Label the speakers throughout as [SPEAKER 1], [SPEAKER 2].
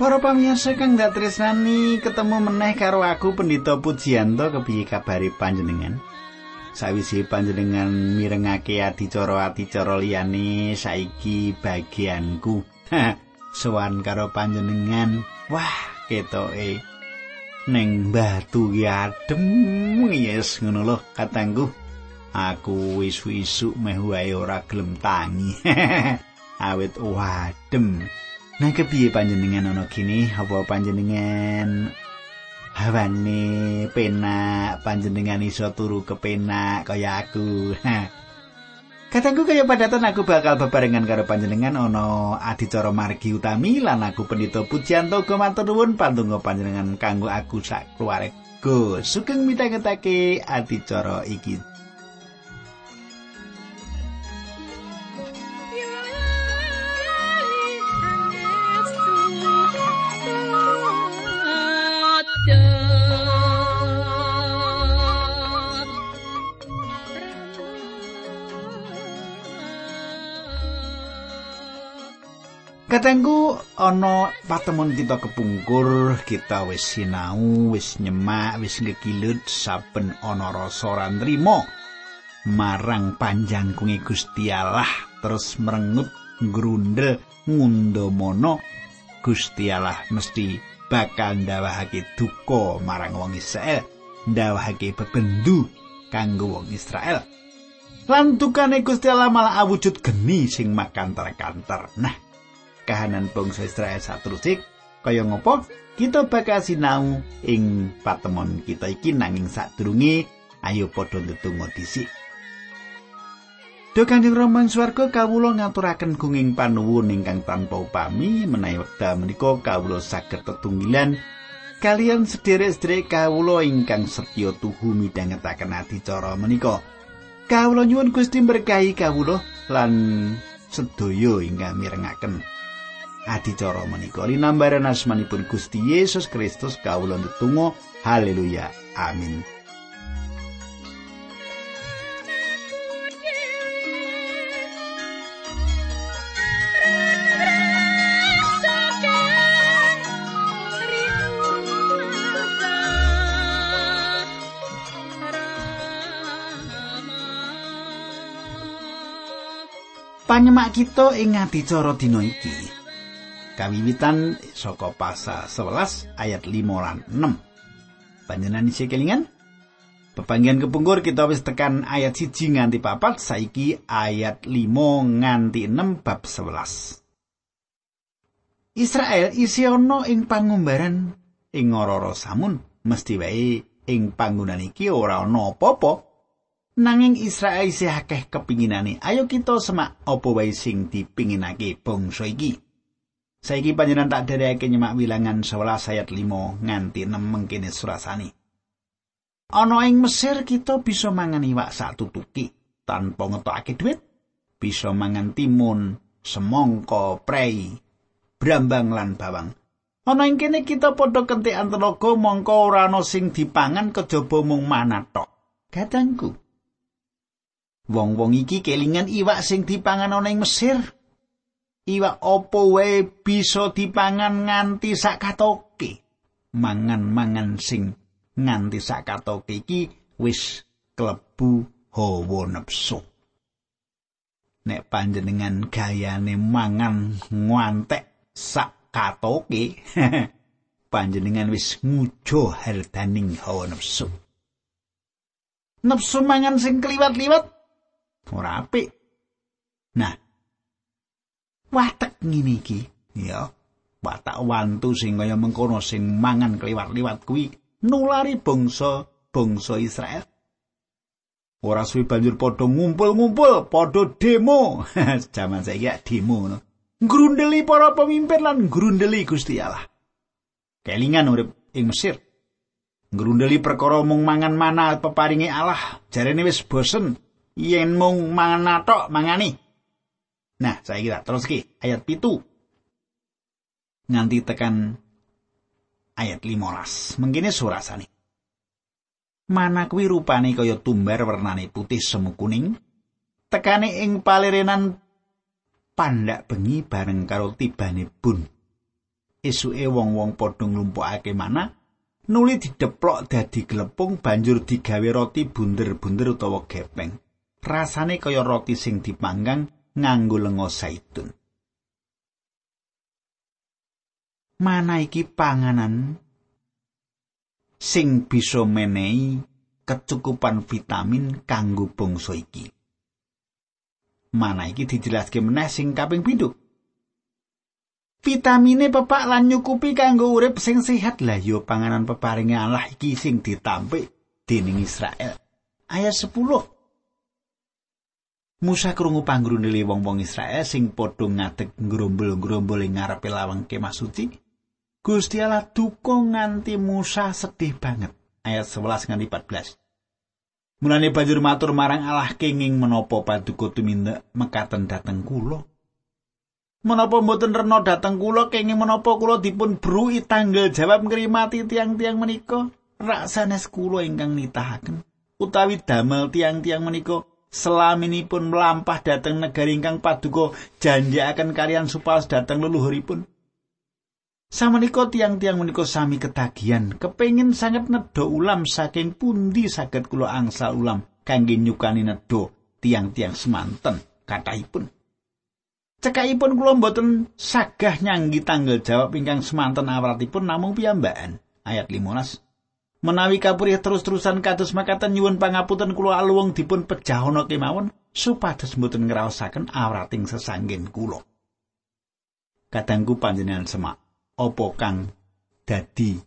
[SPEAKER 1] Para pamirsa kang dak tresnani ketemu meneh karo aku Pendito Pujianto kepiye kabare panjenengan? Sawise panjenengan mirengake adicara-adicara liyane saiki bagianku. Sowan karo panjenengan. Wah, ketoke ning batu ki adem yes ngono lho katangku. Aku wis-wisuk meh wae ora gelem tangi. Awit wadem. Nah kepiye panjenengan ana kini apa panjenengan hawane penak panjenengan iso turu kepenak kaya aku. Katangku kaya padatan aku bakal bebarengan karo panjenengan ana adicara margi utami lan aku pendito pujianto go matur nuwun pandonga panjenengan kanggo aku sak keluarga. Sugeng mitangetake adicara iki. Katengku ana patemon kita kepungkur, kita wis sinau, wis nyemak, wis ngekilut saben ana rasa ora marang panjangkunge Gusti Allah terus merengut grundel ngundamono Gusti Allah mesti bakal ndawahake duka marang wong Israel, ndawahake bebendu kanggo wong Israel. Lan tukane Gusti Allah malah awujud geni sing makantar-kantar. Nah, kahanan bangsa Israel satrusik kaya ngopo? Kita bakal sinau ing patemon kita iki nanging sadurunge ayo padha ndedonga dhisik. Do Kanjeng Rama swarga kawula ngaturaken gunging panuwun ingkang tanpa upami menawi wekdal menika kawula saged tetunggilan. Kalian sederek-sederek kawula ingkang setya tuhu midhangetaken adicara menika. Kawula nyuwun Gusti berkahi kawula lan sedaya ingkang mirengaken adicara menika linambaran asmanipun Gusti Yesus Kristus kawula ndedonga. Haleluya. Amin. Panyemak kita ing adicara dina iki kawiwitan saka pasal 11 ayat 5 lan 6. Panjenengan isih kelingan? Pepanggian kepungkur kita wis tekan ayat siji nganti papat saiki ayat 5 nganti 6 bab 11. Israel isi ana ing pangumbaran ing ora samun mesti wae ing panggonan iki ora ana apa-apa nanging Israel isih akeh kepinginane ayo kita semak apa wae sing dipinginake bangsa iki Saiki panjenengan tak dereke nyemak wilangan 11 ayat 5 nganti 6 mengkene surasani. Ana ing Mesir kita bisa mangan iwak sak tutuki tanpa ngetokake dhuwit. Bisa mangan timun, semangka, prei, brambang lan bawang. Ana ing kene kita padha kentekan tenaga mongko ora ana sing dipangan kejaba mung manat tok. Kadangku. Wong-wong iki kelingan iwak sing dipangan ana ing Mesir. Iwak apa wae bisa dipangan nganti sakatoke mangan-mangan sing nganti sakatoke iki wis klebu hawa nepsu. Nek panjenengan gayane mangan ngantek sakatoke panjenengan wis ngujo hardaning hawa nepsu. Nepsu mangan sing kliwat-liwat ora apik. Nah watek ngene iki. Ya watak wantu sing kaya mengkono sing mangan kliwat-liwat kuwi nulari bangsa bangsa Israel. Ora suwi banjur padha ngumpul-ngumpul padha demo. Jaman saiki ya demo. No grundeli para pemimpin lan grundeli Gusti Allah. Kelingan urip ing Mesir. Grundeli perkara mung mangan mana peparinge Allah. Jarene wis bosen yen mung mangan tok mangani Nah, saya kira terus ki ayat pitu nganti tekan ayat 15. Mengkene surasane. Mana kuwi rupane kaya tumbar warnane putih semu kuning, tekane ing palerenan pandak bengi bareng karo tibane bun. esuke wong-wong padha nglumpukake mana nuli dideplok dadi glepung banjur digawe roti bunder-bunder utawa gepeng rasane kaya roti sing dipanggang nganggo lenga zaitun mana iki panganan sing bisa menehi kecukupan vitamin kanggo bangsa iki mana iki dijelaske meneh sing kaping pindho Vitamine pepak lan nyukupi kanggo urip sing sehat lah yo panganan peparinge Allah iki sing ditampik dening Israel. Ayat 10. Musa krungu panggrune wong-wong Israel sing padha ngadeg grombol-grombol ing ngarepe lawang kemah suci. Gusti Allah duka nganti Musa sedih banget. Ayat 11 nganti 14. Mulane banjur matur marang Allah kenging menapa paduka tumindak mekaten dateng kula. Menapa mboten rena dateng kula kenging menapa kula dipun brui tanggal jawab ngrimati tiang-tiang menika rak sanes kula ingkang nitahaken utawi damel tiang-tiang menika selaminipun melampah dateng negari ingkang paduka janjiaken kalian supados dateng leluhuripun Samenika tiang-tiang menika sami ketagihan kepengin sangat nedha ulam saking pundi saged kula angsal ulam kangge nyukani nedha tiang-tiang semanten kathahipun Cekakipun kula mboten sagah nyanggi tanggal jawab ingkang semanten awratipun namung piyambakan. Ayat 15. Menawi kapurih terus-terusan kados makaten nyuwun pangapunten kula aluwung dipun pejahana kemawon supados mboten ngraosaken awrating sesanggen kula. Kadangku panjenengan semak, apa kang dadi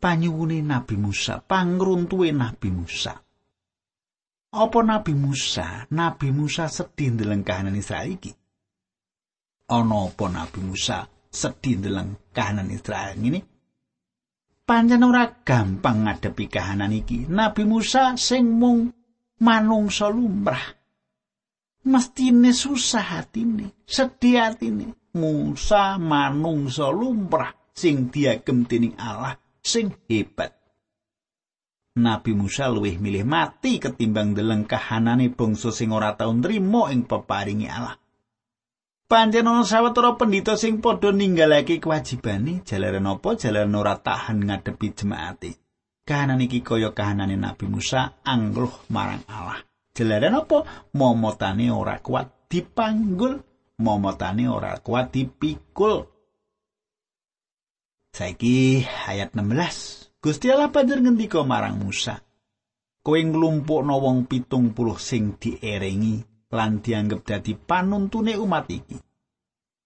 [SPEAKER 1] panyuwune Nabi Musa, pangruntuhe Nabi Musa. Apa Nabi Musa, Nabi Musa sedih ndeleng kahanan Israel iki? ana apa Nabi Musa sedih ndeleng kahanan Israel ngene pancen ora gampang ngadepi kahanan iki. Nabi Musa sing mung manungsa lumrah. Mestine susah hatine sedih hatine. Musa manungsa lumrah sing diagem dening Allah sing hebat. Nabi Musa luwih milih mati ketimbang deleng kahanane bangsa sing ora tau nrimo ing peparingi Allah. Pancen ana sawetara pendhita sing padha ninggalake kewajibane jalaran apa jalaran ora tahan ngadepi jemaate. Kahanan iki kaya kahanane Nabi Musa angluh marang Allah. Jalaran apa momotane ora kuat dipanggul, momotane ora kuat dipikul. Saiki ayat 16. Gusti Allah banjur ngendika marang Musa. Kowe nglumpukno wong pitung puluh sing dierengi lan dianggep dadi panuntune umat iki.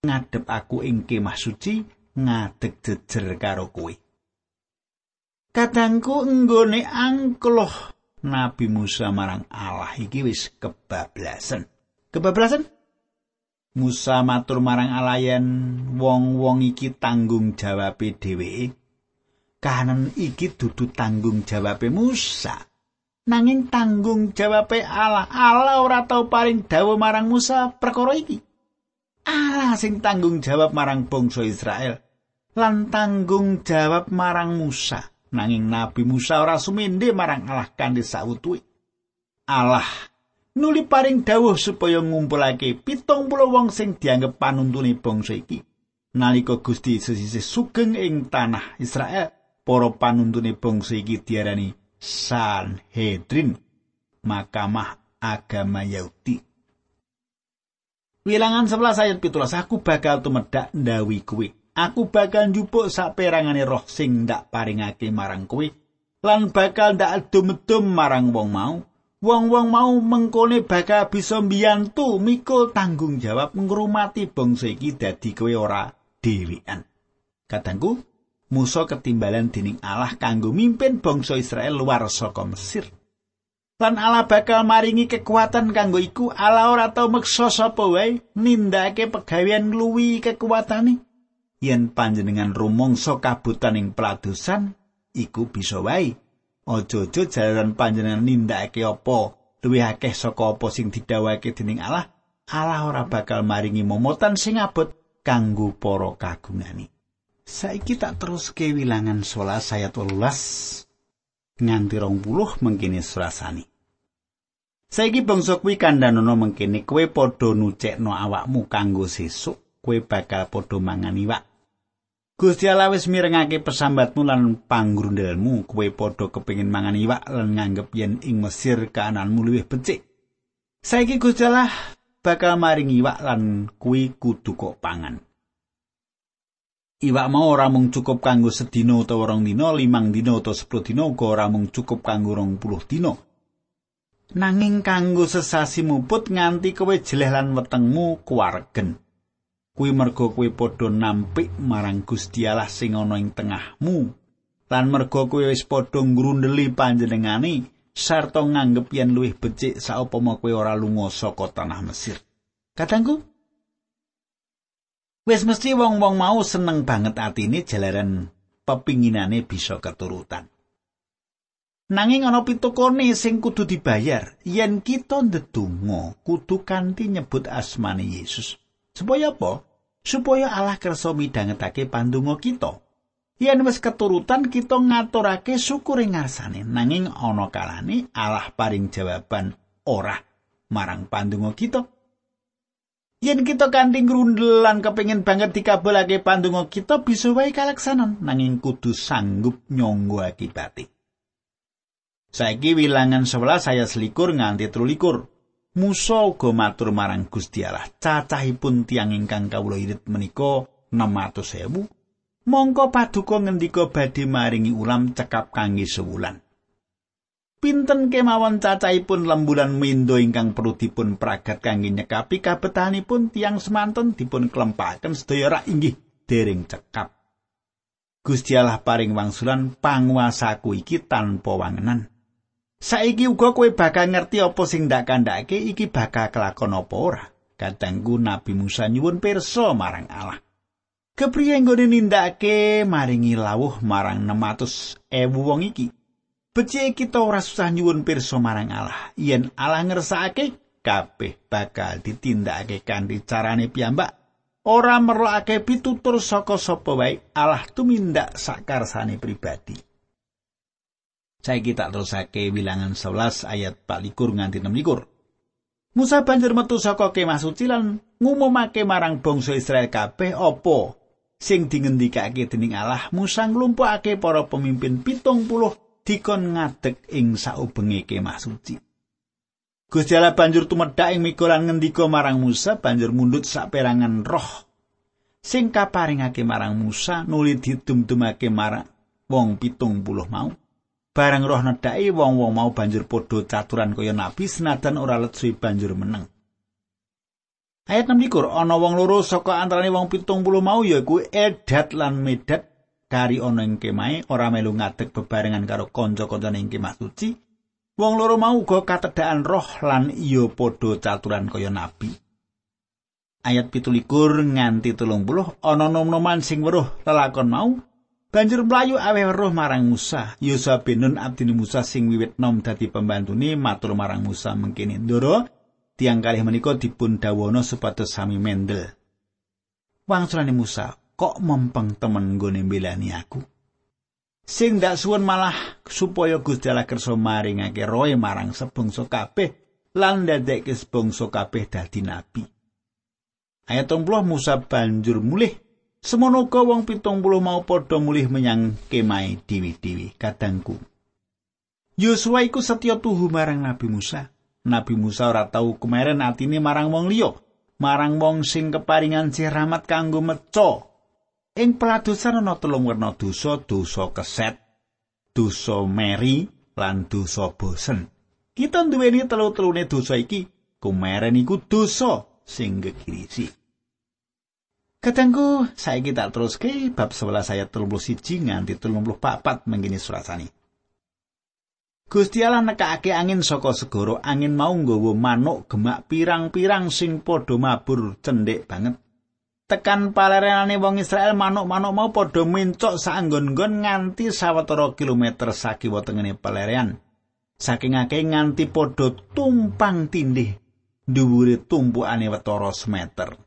[SPEAKER 1] Ngadep aku ing kemah suci ngadeg jejer karo kowe. Kadangku enggone angkloh Nabi Musa marang Allah iki wis kebablasan. Kebablasan? Musa matur marang Allah yen wong-wong iki tanggung jawabe dheweke. Kahanan iki dudu tanggung jawabe Musa. Nanging tanggung jawabe Allah. Allah ora tau paring dawuh marang Musa perkara iki. Allah sing tanggung jawab marang bangsa Israel lan tanggung jawab marang Musa. Nanging Nabi Musa ora sumende marang Allah kanthi sawutuhe. Allah nuli paring dawuh supaya ngumpulake pitung puluh wong sing dianggep panuntune bangsa iki. Nalika Gusti sesisih sugeng ing tanah Israel, para panuntune bangsa iki diarani Sanhedrin, Mahkamah Agama Yahudi. Wilangan 11 ayat 17 aku bakal tumedak ndawi kuwi. Aku bakal njupuk saperangane roh sing ndak paringake marang kuwi lan bakal ndak adum-adum marang wong mau. Wong-wong mau mengkone bakal bisa mbiyantu mikul tanggung jawab ngrumati bangsa iki dadi kowe ora dhewean. Katangku, Musa ketimbalan dening Allah kanggo mimpin bangsa Israel luar saka Mesir. Lan Allah bakal maringi kekuatan kanggo iku Allah ora tau meksa sapa wae nindakake pegawean ngluwi kekuatane. Yen panjenengan rumangsa kabutan ing iku bisa wae. Aja-aja jalan panjenengan nindakake apa luwih akeh saka apa sing didhawuhake dening Allah. Allah ora bakal maringi momotan sing abot kanggo para kagungane. Saiki tak terus ke wilangan sola saya tolulas nganti rong puluh mengkini surasani. Saiki bangsa kuwi kandhanono mengkini kue podo nucekno awakmu kanggo sesuk kue bakal podo mangan iwak. Gusti Allah wis mirengake pesambatmu lan panggrundelmu, kowe padha kepengin mangan iwak lan nganggep yen ing Mesir kaananmu luwih becik. Saiki Gusti Allah bakal maringi iwak lan kuwi kudu kok pangan. Iwak mau ora mung cukup kanggo sedina utawa rong dina, limang dina utawa sepuluh dina uga ora mung cukup kanggo rong puluh dina. Nanging kanggo sesasi muput nganti kowe jeleh lan wetengmu kuwaregen. kuwi merga kowe padha nampik marang Gusti Allah sing ana ing tengahmu lan merga kowe wis padha ngrundeli panjenengane sarta nganggep yen luwih becik saupama kowe ora lunga saka tanah Mesir. Katangku Wis mesti wong-wong mau seneng banget atine jalaran pepinginane bisa keturutan. Nanging ana pitukone sing kudu dibayar yen kita ndedonga kudu kanthi nyebut asmane Yesus. Supaya apa? Supaya Allah kersa midhangetake pandonga kita. Yen wis keturutan kita ngaturake syukur ing ngarsane, nanging ana kalane Allah paring jawaban ora marang pandonga kita. Yen kita kanthi ngrundelan kepengin banget dikabulake pandonga kita bisa wae kalaksanan, nanging kudu sanggup nyonggo akibate. Saiki wilangan 11 saya selikur nganti 13. Musa uga matur marang Gusti Allah, cacahipun tiang ingkang kawula irit menika 600.000. Mongko paduka ngendika badhe maringi ulam cekap kangge sewulan. Pinten kemawon cacahipun lembulan mindo ingkang perlu dipun pragat kangge nyekapi kabetahanipun tiang semanten dipun klempaken sedaya rak inggih dereng cekap. Gusti Allah paring wangsulan panguasaku iki tanpa wangenan. Saiki uga kowe bakal ngerti apa sing ndak kandhake iki bakal kelakon apa ora. Kadangku Nabi Musa nyuwun pirsa marang Allah. Kepriye nggone nindakake maringi lawuh marang 600 ewu wong iki? Becik kita ora susah nyuwun pirsa marang Allah. Yen Allah ngersakake kabeh bakal ditindakake kanthi carane piyambak. Ora merlokake pitutur saka sapa wae Allah tumindak sakarsane pribadi. Saiki tak terusake wilangan 11 ayat 24 nganti 26. Musa banjur metu saka kemah suci lan ngumumake marang bangsa Israel kabeh apa sing dingendikake dening Allah Musa nglumpukake para pemimpin pitung puluh dikon ngadeg ing saubenge kemah suci. Gusti Allah banjur tumedhak ing mikolan ngendika marang Musa banjur mundut saperangan roh sing kaparingake marang Musa nuli didum-dumake marang wong pitung puluh mau. Barang roh nedhaki wong-wong mau banjur padha caturan kaya nabi senajan ora letsi banjur meneng. Ayat 6 likur, ana wong loro saka antarane wong pitung puluh mau yaiku Edat lan Medat kari ana ing kemahe ora melu ngadeg bebarengan karo kanca-kancane ing kemah suci. Wong loro mau uga katedhakan roh lan iya padha caturan kaya nabi. Ayat 17 nganti 30 ana nom-noman sing weruh lelakon mau Banjur mlayu aweh roh marang Musa. Yosua bin Nun abdine Musa sing wiwit nom dadi pembantune matur marang Musa mengkene, "Ndoro, tiang kalih menika dipun dawono supados sami mendel." Wangsulane Musa, "Kok mempeng temen nggone mbelani aku?" Sing ndak suwun malah supaya Gusti Allah kersa maringake roe marang sebangsa kabeh lan ndadekke sebangsa kabeh dadi nabi. Ayat 30 Musa banjur mulih Semono wong pitung puluh mau padha mulih menyang kemai diwi-diwi kadangku. Yosua iku setya tuhu marang Nabi Musa. Nabi Musa ora tau kemeren atine marang wong liya, marang wong sing keparingan sih rahmat kanggo meca. Ing peladosan ana telung werna dosa, dosa keset, dosa meri, lan dosa bosen. Kita duweni telu-telune dosa iki, kumeren iku dosa sing gegirisi. Katangku, saiki tak teruske bab 11 ayat 31 nganti 34 mengkini surasani. Gusti Allah nekake angin saka segara, angin mau nggawa manuk gemak pirang-pirang sing padha mabur cendhek banget. Tekan palerenane wong Israel manuk-manuk mau padha mencok saanggon-nggon nganti sawetara kilometer sakiwa tengene palerean. Saking akeh nganti padha tumpang tindih dhuwure tumpukane wetara semeter.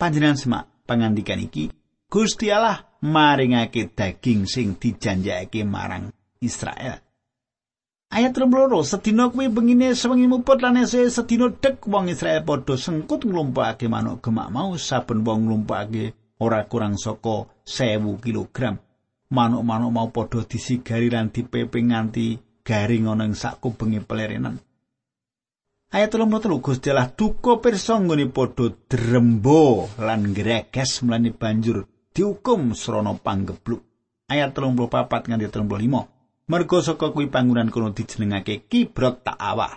[SPEAKER 1] panjenengan semak pangandikan iki Gusti Allah maringake daging sing dijanjake marang Israel. Ayat 32 sedina kuwi bengine sewengi muput lan esuk sedina dek wong Israel padha sengkut nglumpukake manuk gemak mau saben wong nglumpukake ora kurang saka 1000 kilogram. Manuk-manuk mau padha disigari lan dipeping nganti garing ana ing sakubenge pelerenan. Ayat 33 Gusti Allah duka pirsa nggone padha drembo lan greges mlane banjur dihukum srana panggebluk. Ayat 34 nganti 35. Mergo saka kuwi panggonan kono dijenengake Kibrot Ta'awa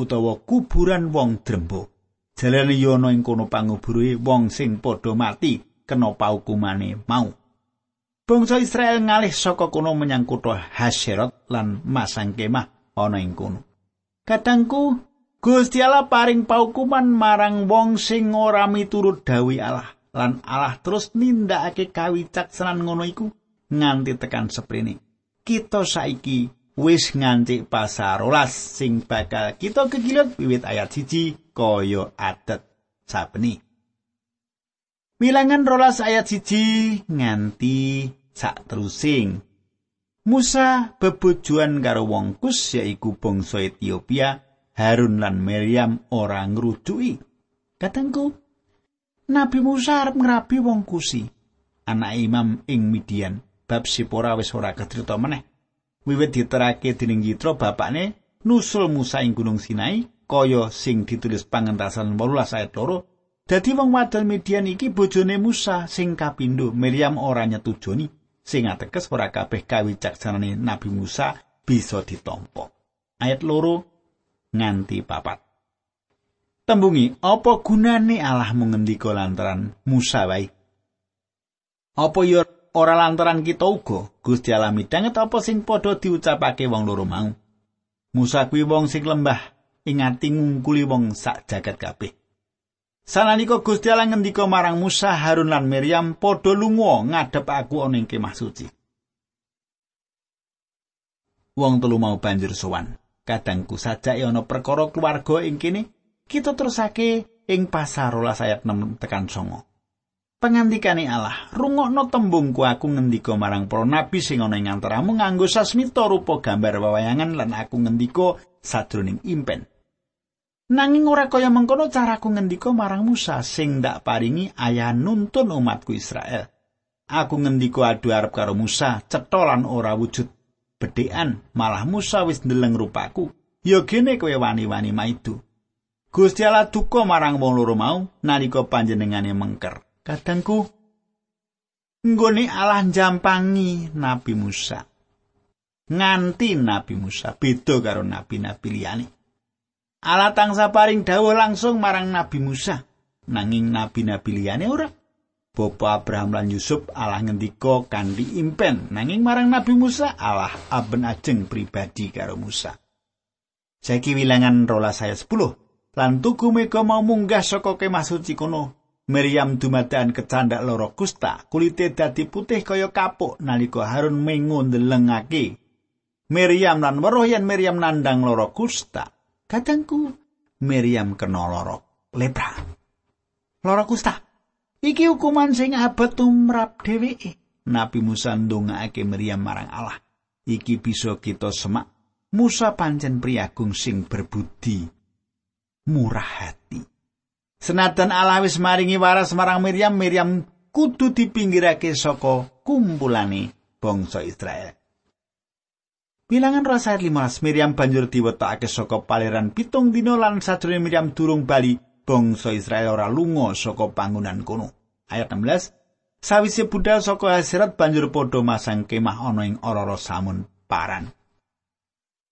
[SPEAKER 1] utawa kuburan wong drembo. Jalane yo ana ing kono pangubure wong sing padha mati kena paukumane mau. Bangsa Israel ngalih saka kono menyang kutha Haserot lan masang kemah ana ing kono. Kadangku Gusti Allah paring paukuman marang wong sing ora miturut dawuh Allah lan Allah terus nindakake kawicaksanan ngono iku nganti tekan seprene. Kita saiki wis ngancik pasarolas sing bakal kita kegilut wiwit ayat siji kaya adat sabeni. Wilangan rolas ayat siji nganti sak terusing. Musa bebojoan karo wong Kus yaiku bangsa Ethiopia, Harun lan Miriam ora ngrujuki. Katengku, Nabi Musa arep ngrabi wong Kusi, anak imam ing Midian, bab Sipora wis ora ketrita meneh. Wiwit diterake dening Yitro bapakne nusul Musa ing Gunung Sinai kaya sing ditulis pangentasan 18 ayat 2 Dadi wong wadon Midian iki bojone Musa sing kapindho Miriam ora nyetujoni sing ateges ora kabeh kawicaksanane Nabi Musa bisa ditampa. Ayat loro nganti papat. Tembungi, apa gunane Allah mengendika lantaran Musa wae? Apa ya ora lantaran kita uga Gusti Allah midanget apa sing padha diucapake wong loro mau. Musa kuwi wong sing lembah ingati ngungkuli wong sak jagat kabeh. Sananika Gusti Allah ngendika marang Musa, Harun lan Miriam padha lunga ngadep aku ana ing kemah suci. Wong telu mau banjur sowan. Kadangku sajake ana perkara keluarga ing kene, kita terusake ing pasar 12 ayat 6 tekan 9. Pangandikane Allah, rungok rungokno tembungku aku ngendiko marang para nabi sing ana ing antaramu nganggo sasmita rupa gambar wewayangan lan aku ngendiko sadroning impen. Nanging ora kaya mengkono caraku ngendika marang Musa sing ndak paringi ayah nuntun umatku Israel. Aku ngendiko adu arep karo Musa, cetolan ora wujud Bedean malah Musa wis ndeleng rupaku. Ya gene kowe wani-wani maidu. Gusti Allah duka marang wong loro mau nalika panjenengane mengker. Kadangku nggone Allah jampangi Nabi Musa. Nganti Nabi Musa beda karo nabi-nabi liyane. Allah tangsa paring dawuh langsung marang Nabi Musa. Nanging nabi-nabi liyane ora. Bapa Abraham lan Yusuf Allah ngendika kanthi impen. Nanging marang Nabi Musa Allah aben ajeng pribadi karo Musa. Saiki wilangan rola saya 10. Lan tugu mega mau munggah saka kemah suci kono. Miriam dumadakan kecandak loro kusta, kulite dadi putih kaya kapuk nalika Harun mengo ndelengake. Miriam lan weruh yen Miriam nandang loro kusta. Kadangku Miriam kena lara lepra. Lara kusta. Iki hukuman sing abot tumrap dheweke. Nabi Musa ndongaake Miriam marang Allah. Iki bisa kita semak. Musa pancen priagung sing berbudi. Murah hati. Senajan Allah wis maringi waras marang Miriam, Miriam kudu dipinggirake saka kumpulane bangsa Israel. Bilangan roh ayat 15 Miriam banjur diwetokake saka paleran pitung dina lan sajroning Miriam durung bali bangsa Israel ora lunga saka panggonan kono. Ayat 16 Sawise budal saka Hasirat banjur padha masang kemah ana ing ororo samun paran.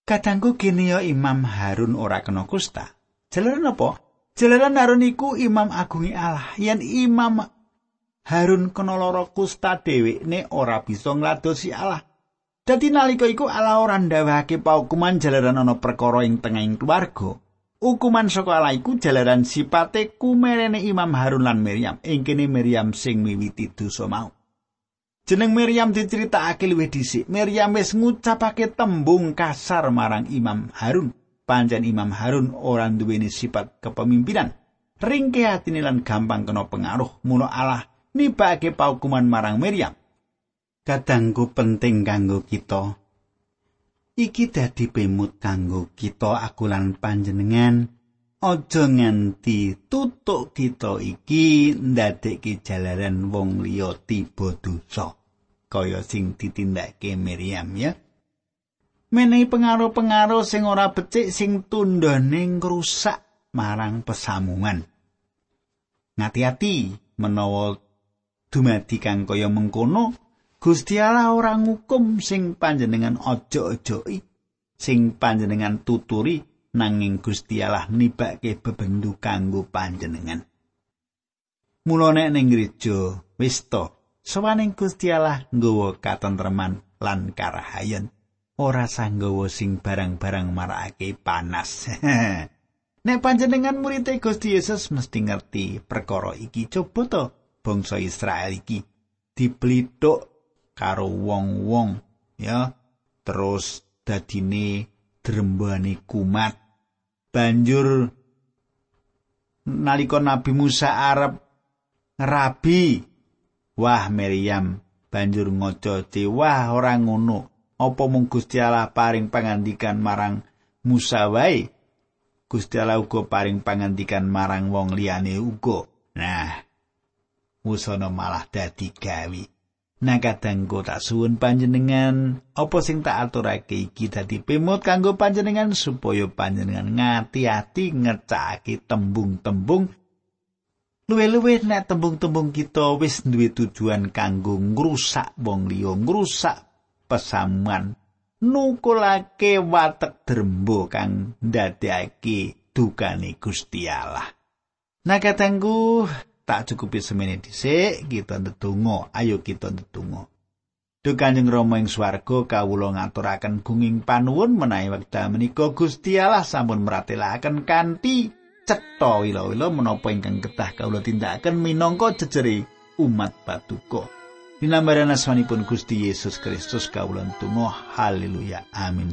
[SPEAKER 1] Kadangku kene ya Imam Harun ora kena kusta. Jelaran apa? Jelaran Harun iku Imam Agungi Allah. Yen Imam Harun kena lara kusta dhewekne ora bisa ngladosi Allah. Dadi nalika iku ala ora ndawahake paukuman jalaran ana perkara ing tengahing keluarga. Hukuman saka Allah iku jalaran sipate kumerene Imam Harun lan Miriam. Ing kene Miriam sing miwiti dosa mau. Jeneng Miriam diceritakake luwih dhisik. Miriam wis ngucapake tembung kasar marang Imam Harun. Panjen Imam Harun ora duweni sifat kepemimpinan. Ringke atine lan gampang kena pengaruh. Mula Allah nibake paukuman marang Miriam. kadangku penting kanggo kita. Iki dadi pemut kanggo kita aku lan panjenengan aja nganti tutuk kita iki ndadekke jalaran wong liya tiba dosa kaya sing ditindakake Miriam ya menehi pengaruh-pengaruh sing ora becik sing tundane ngrusak marang pesamungan ngati-ati menawa dumadi kang kaya mengkono Gusti Allah ora ngukum sing panjenengan aja-ajai sing panjenengan tuturi nanging Gusti Allah nibake bebendu kanggo panjenengan. Mula nek ning gereja wis to, sawaning Gusti Allah nggawa katentreman lan karahayan, ora sanggawa sing barang-barang marakake panas. nek panjenengan murid Gusti Yesus mesti ngerti perkara iki coba to bangsa Israel iki. Diplithuk karo wong-wong ya. Terus dadine drembane kumat. Banjur nalika Nabi Musa arep rabi wah Maryam banjur ngoco wah ora ngono apa mung Gusti Allah paring pangandikan marang Musa wae? Gusti Allah uga paring pangandikan marang wong liyane uga. Nah Musono malah dadi gawi Nah kadangku tak suwun panjenengan apa sing tak aturake iki dadi pemut kanggo panjenengan supaya panjenengan ngati-ati ngecake tembung-tembung. Luwe-luwe nek tembung-tembung kita wis duwe tujuan kanggo ngrusak wong liya ngrusak pesamuan. Nukulake watek drembo kang ndadekake dukane Gusti Allah. Nah kadangku tak cukupi semene dhisik kita ndedonga. Ayo kita ndedonga. Duh Kanjeng Rama ing swarga kawula ngaturaken gunging panuwun menawi wekdal menika Gusti Allah sampun meratelaken kanthi cetha wila-wila menapa ingkang ketah kawula tindakaken minangka jejere umat patuko. Dinambaran asmanipun Gusti Yesus Kristus kawula tunggu haleluya. Amin